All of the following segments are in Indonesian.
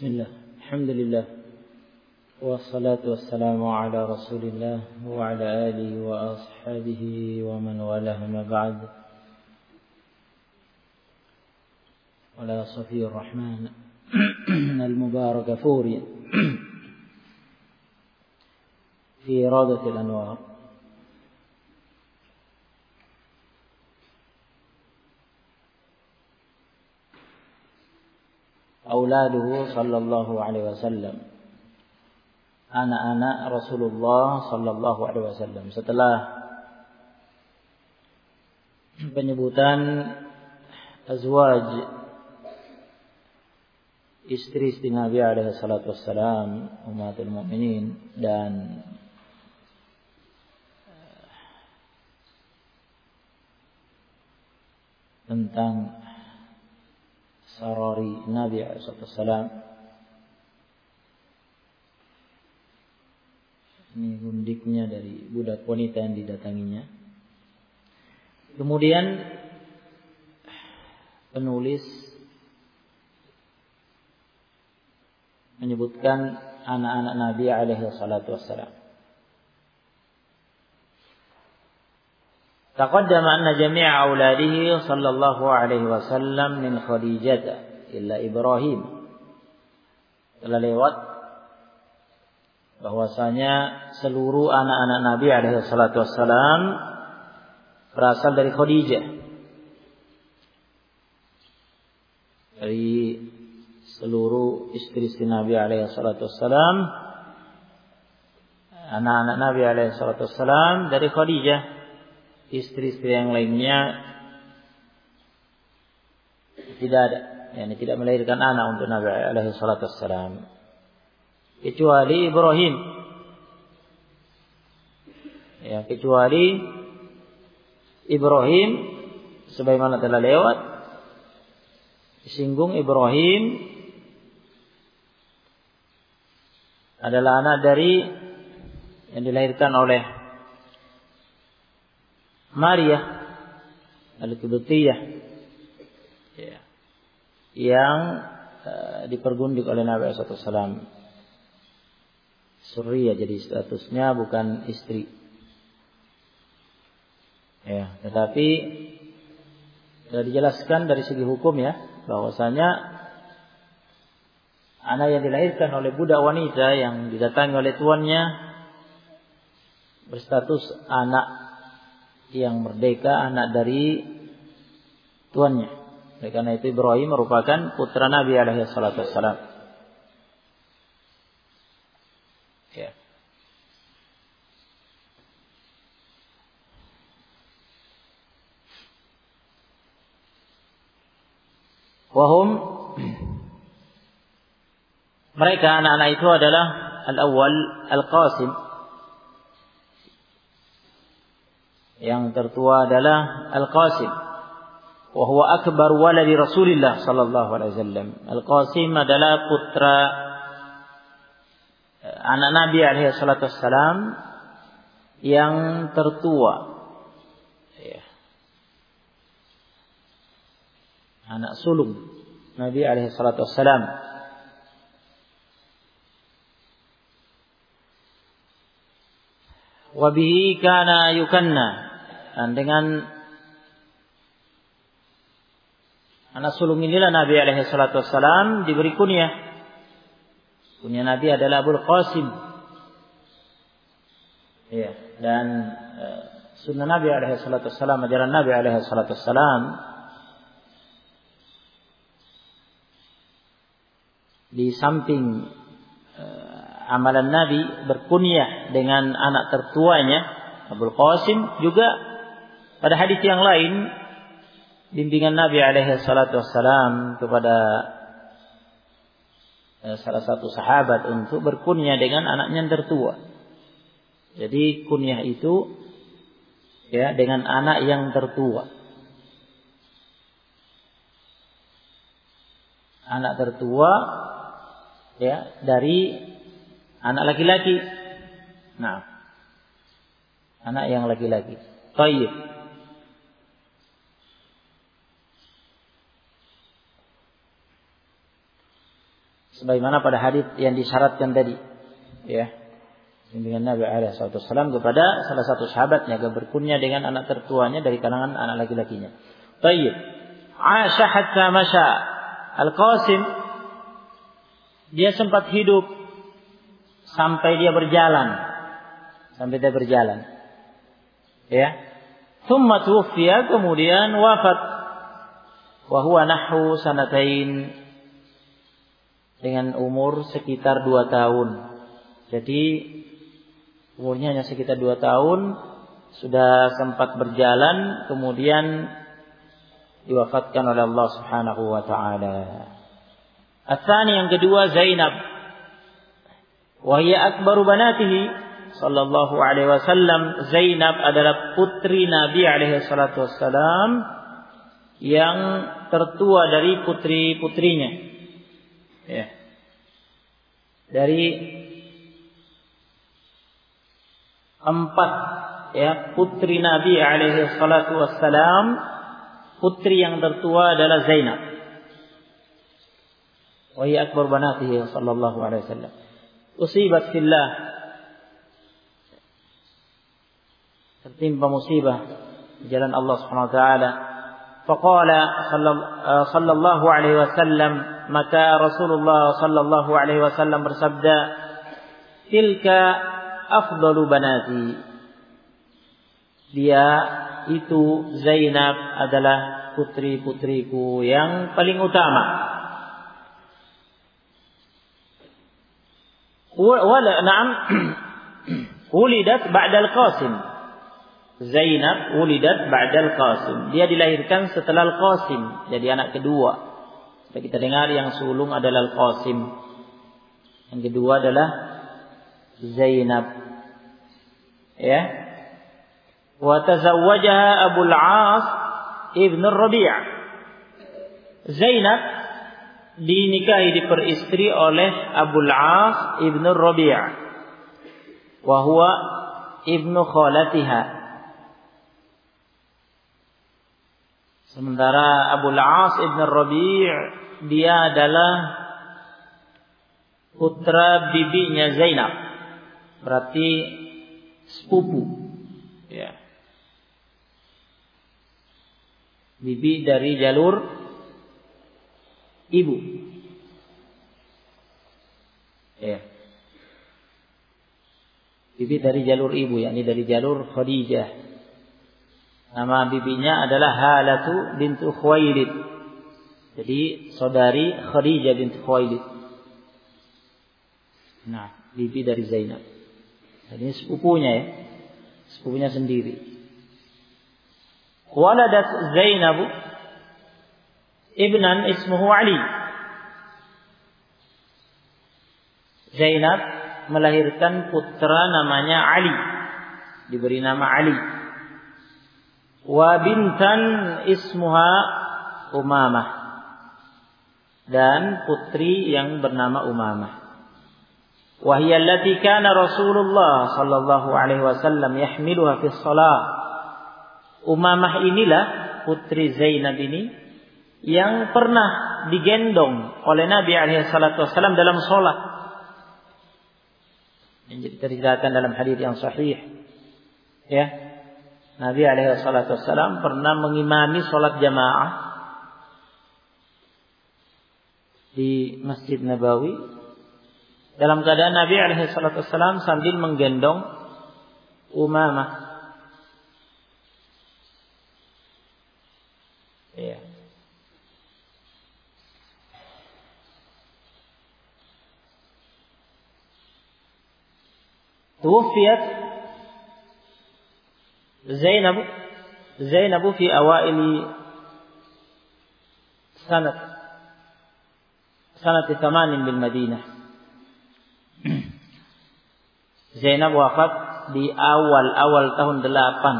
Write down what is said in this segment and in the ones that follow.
بسم الله. الحمد لله. والصلاة والسلام على رسول الله وعلى آله وأصحابه ومن والاه ما بعد. ولا صفي الرحمن المبارك فوري. في إرادة الأنوار. auladuhu sallallahu alaihi wasallam. Anak-anak Rasulullah sallallahu alaihi wasallam. Setelah penyebutan azwaj istri-istri Nabi alaihi salatu wassalam umatul mukminin dan eh, tentang sarari Nabi SAW. Ini gundiknya dari budak wanita yang didatanginya. Kemudian penulis menyebutkan anak-anak Nabi alaihi salatu wassalam. تقدم أن جميع أولاده صلى الله عليه وسلم من خديجة إلا إبراهيم telah lewat bahwasanya seluruh anak-anak Nabi alaihi salatu wassalam berasal dari Khadijah. Dari seluruh istri-istri Nabi alaihi salatu wassalam anak-anak Nabi alaihi salatu wassalam dari Khadijah istri-istri yang lainnya tidak ada, yani tidak melahirkan anak untuk Nabi alaihi salatu wassalam. Kecuali Ibrahim. Ya, kecuali Ibrahim sebagaimana telah lewat disinggung Ibrahim adalah anak dari yang dilahirkan oleh Maria Al-Qibtiyah ya. yang uh, dipergundik oleh Nabi SAW. Surya jadi statusnya bukan istri. Ya, tetapi sudah dijelaskan dari segi hukum ya bahwasanya anak yang dilahirkan oleh budak wanita yang didatangi oleh tuannya berstatus anak yang merdeka anak dari tuannya. Oleh karena itu Ibrahim merupakan putra Nabi alaihi salatu wassalam. Ya. Wahum mereka anak-anak itu adalah al-awwal al-Qasim Yang tertua adalah Al-Qasim. Wa huwa akbar waladi Rasulillah sallallahu alaihi wasallam. Al-Qasim adalah putra eh, anak Nabi alaihi salatu wassalam yang tertua. Ya. Anak sulung Nabi alaihi salatu wassalam. Wabihi kana yukanna dan dengan anak sulung inilah Nabi alaihi salatu wassalam diberi kunyah. Kunyah Nabi adalah Abu Qasim. Ya, dan e, sunnah Nabi alaihi salatu wassalam, ajaran Nabi alaihi salatu di samping e, amalan Nabi berkunyah dengan anak tertuanya Abu Qasim juga pada hadis yang lain, bimbingan Nabi alaihi salatu wassalam kepada eh, salah satu sahabat untuk berkunyah dengan anaknya yang tertua. Jadi kunyah itu ya dengan anak yang tertua. Anak tertua ya dari anak laki-laki. Nah, anak yang laki-laki. Tayyib. Sebagaimana pada hadis yang disyaratkan tadi ya dengan Nabi Alaihissalam kepada salah satu sahabatnya agar berkunya dengan anak tertuanya dari kalangan anak laki-lakinya. Tayyib. Aisyah hatta. Al-Qasim dia sempat hidup sampai dia berjalan. Sampai dia berjalan. Ya. Thumma tuwfiya kemudian wafat. Wa huwa sanatain dengan umur sekitar dua tahun. Jadi umurnya hanya sekitar dua tahun, sudah sempat berjalan, kemudian diwafatkan oleh Allah Subhanahu wa taala. Asani yang kedua Zainab. Wahia akbaru banatihi sallallahu alaihi wasallam. Zainab adalah putri Nabi alaihi salatu wasallam yang tertua dari putri-putrinya. Ya. Dari empat ya putri Nabi alaihi salatu wassalam putri yang tertua adalah Zainab. Wa hiya akbar banatihi sallallahu alaihi wasallam. Usibat fillah. Tertimpa musibah di jalan Allah Subhanahu wa taala فقال صلى الله عليه وسلم maka Rasulullah sallallahu alaihi wasallam bersabda tilka afdalu banati. Dia itu Zainab adalah putri-putriku yang paling utama. Wala na'am ulidat ba'dal Qasim. Zainab ulidat ba'dal Qasim. Dia dilahirkan setelah Al-Qasim, jadi anak kedua. Kita dengar yang sulung adalah Al-Qasim. Yang kedua adalah Zainab. Ya. Wa tazawwajaha Abu Al-As Ibn Rabi' Zainab dinikahi diperistri oleh Abu Al-As Ibn Rabi' wa huwa ibnu khalatiha. Sementara Abu Al-As Ibn Rabi' dia adalah putra bibinya Zainab berarti sepupu. Ya. Bibi dari jalur ibu. Ya. Bibi dari jalur ibu, yakni dari jalur Khadijah. Nama bibinya adalah Halatu bintu Khuwailid. Jadi saudari Khadijah bintu Khuwailid. Nah, bibi dari Zainab. Ini sepupunya ya. Sepupunya sendiri. Waladat Zainab ibnan ismuhu Ali. Zainab melahirkan putra namanya Ali. Diberi nama Ali wa bintan ismuha Umamah dan putri yang bernama Umamah. Wahia allati kana Rasulullah sallallahu alaihi wasallam yahmiluha fi shalah. Umamah inilah putri Zainab ini yang pernah digendong oleh Nabi alaihi salatu wasallam dalam salat. Yang diceritakan dalam hadis yang sahih. Ya, Nabi alaihi salatu wasallam pernah mengimami sholat jamaah di Masjid Nabawi dalam keadaan Nabi alaihi salatu wasallam sambil menggendong Umamah. Ya. Zainab Zainab fi awaili sanad sanad Madinah. Zainab di awal-awal tahun delapan,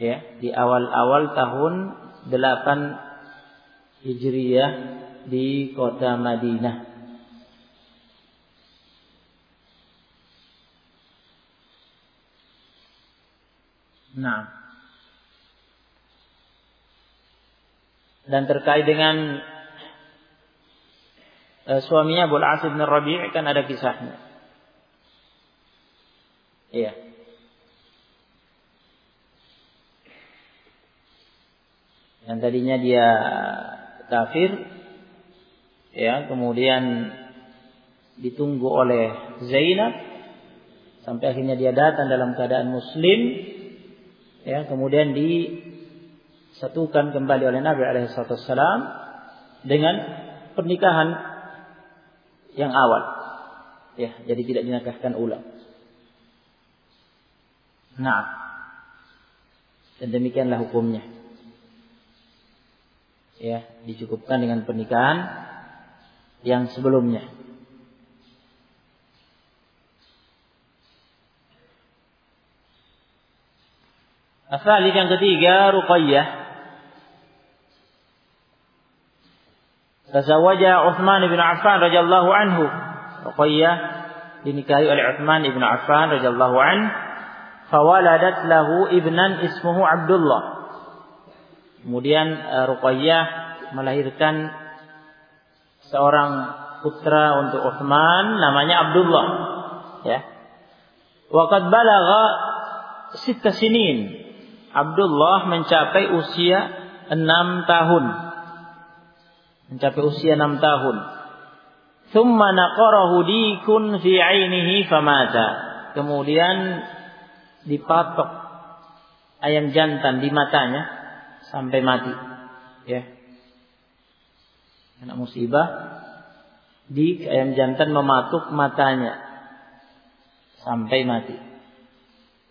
ya di awal-awal tahun delapan hijriyah di kota Madinah. Nah. Dan terkait dengan eh, suaminya Abu Al-As bin Rabi' kan ada kisahnya. Iya. Yang tadinya dia kafir ya, kemudian ditunggu oleh Zainab sampai akhirnya dia datang dalam keadaan muslim ya, kemudian disatukan kembali oleh Nabi alaihi dengan pernikahan yang awal. Ya, jadi tidak dinikahkan ulang. Nah, dan demikianlah hukumnya. Ya, dicukupkan dengan pernikahan yang sebelumnya. Asal yang ketiga Ruqayyah Tazawaja Uthman bin Affan radhiyallahu anhu. Ruqayyah dinikahi oleh Uthman bin Affan radhiyallahu anhu. Fawaladat lahu ibnan ismuhu Abdullah. Kemudian uh, Ruqayyah melahirkan seorang putra untuk Uthman namanya Abdullah. Ya. Waqad balagha sitta sinin. Abdullah mencapai usia enam tahun mencapai usia enam tahun. Thumma naqarahu dikun fi ainihi famata. Kemudian dipatok ayam jantan di matanya sampai mati. Ya. Kena musibah di ayam jantan mematuk matanya sampai mati.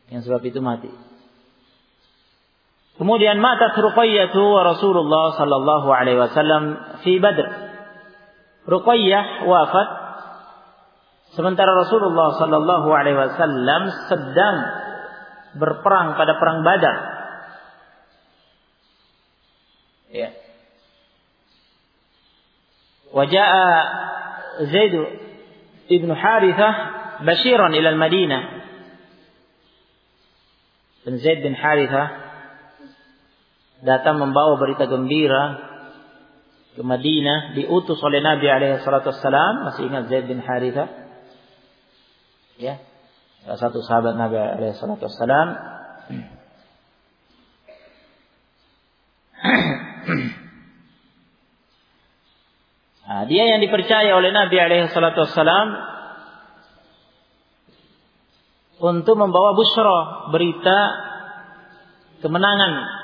Yang sebab itu mati. Kemudian mata Ruqayyah wa Rasulullah sallallahu alaihi wasallam fi Badr. Ruqayyah wafat sementara Rasulullah sallallahu alaihi wasallam sedang berperang pada perang Badar. Ya. Waja'a Zaid ibn Harithah bashiran ila al-Madinah. Dan Zaid bin Harithah datang membawa berita gembira ke Madinah diutus oleh Nabi alaihi salatu masih ingat Zaid bin Haritha? Ya. Salah satu sahabat Nabi alaihi salatu nah, dia yang dipercaya oleh Nabi alaihi salatu untuk membawa busra berita kemenangan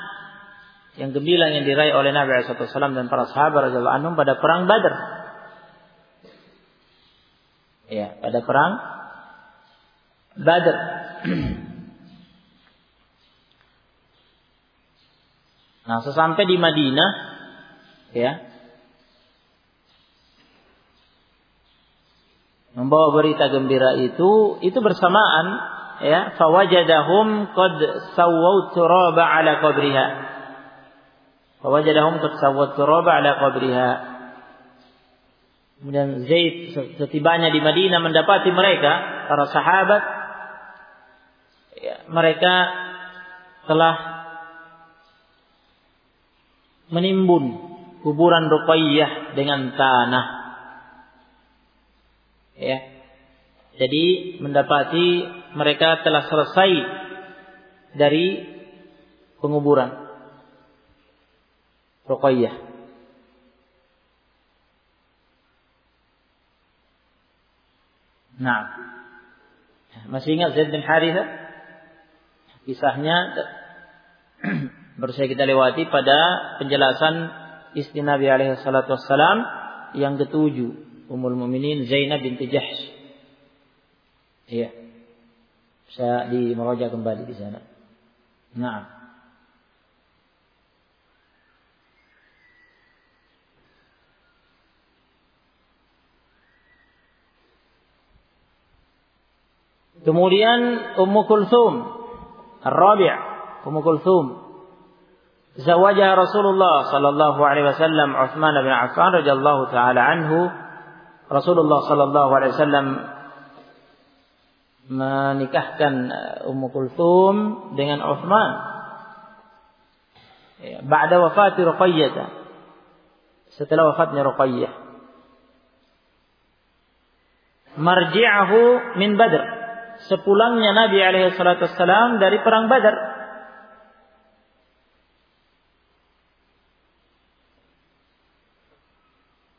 yang gembira yang diraih oleh Nabi SAW dan para sahabat radhiyallahu anhum pada perang Badar. Ya, pada perang Badar. Nah, sesampai di Madinah, ya, membawa berita gembira itu, itu bersamaan, ya, fawajadahum qad sawwau turaba ala qabriha. Fawajadahum qad sawwat turaba ala qabriha. Kemudian Zaid setibanya di Madinah mendapati mereka para sahabat ya, mereka telah menimbun kuburan Ruqayyah dengan tanah. Ya. Jadi mendapati mereka telah selesai dari penguburan. Ruqayyah. Nah, masih ingat Zaid bin Haritha? Kisahnya baru saya kita lewati pada penjelasan istri Nabi alaihi salatu wassalam yang ketujuh, Ummul Mukminin Zainab binti Jahsh. Iya. Saya di kembali di sana. Nah. Kemudian Ummu Kulthum Ar-Rabi' Ummu Kulthum Zawajaha Rasulullah sallallahu alaihi wasallam Uthman bin Affan radhiyallahu taala anhu Rasulullah sallallahu alaihi wasallam menikahkan Ummu Kulthum dengan Uthman ba'da wafat Ruqayyah setelah wafatnya Ruqayyah marji'ahu min Badr. Sepulangnya Nabi alaihi salatu wassalam dari perang Badar.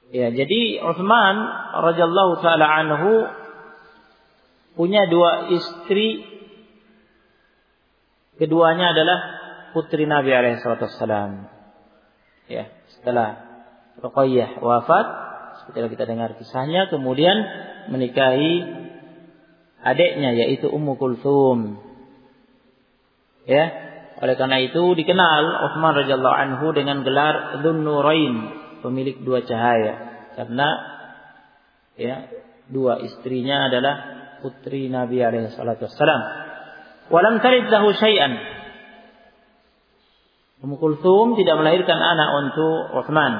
Ya, jadi Utsman radhiyallahu taala anhu punya dua istri keduanya adalah putri Nabi alaihi salatu wassalam. Ya, setelah Ruqayyah wafat, setelah kita dengar kisahnya, kemudian menikahi adiknya yaitu Ummu Kulthum. Ya, oleh karena itu dikenal Utsman radhiyallahu anhu dengan gelar Dzunnurain, pemilik dua cahaya. Karena ya, dua istrinya adalah putri Nabi alaihi salatu wassalam. Walam tarid lahu syai'an. Ummu Kulthum tidak melahirkan anak untuk Utsman.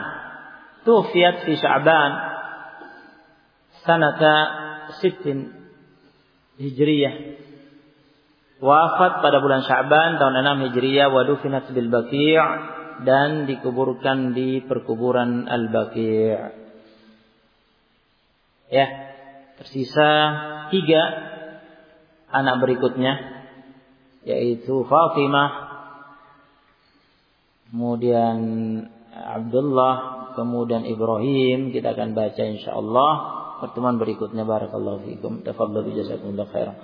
Tufiat fi Sya'ban sanata sittin Hijriyah. Wafat pada bulan Syaban tahun 6 Hijriyah wa dufinat bil Baqi' dan dikuburkan di perkuburan Al-Baqi'. Ya, tersisa tiga anak berikutnya yaitu Fatimah kemudian Abdullah kemudian Ibrahim kita akan baca insyaallah pertemuan berikutnya barakallahu fikum. Tafadhalu jazakumullahu khairan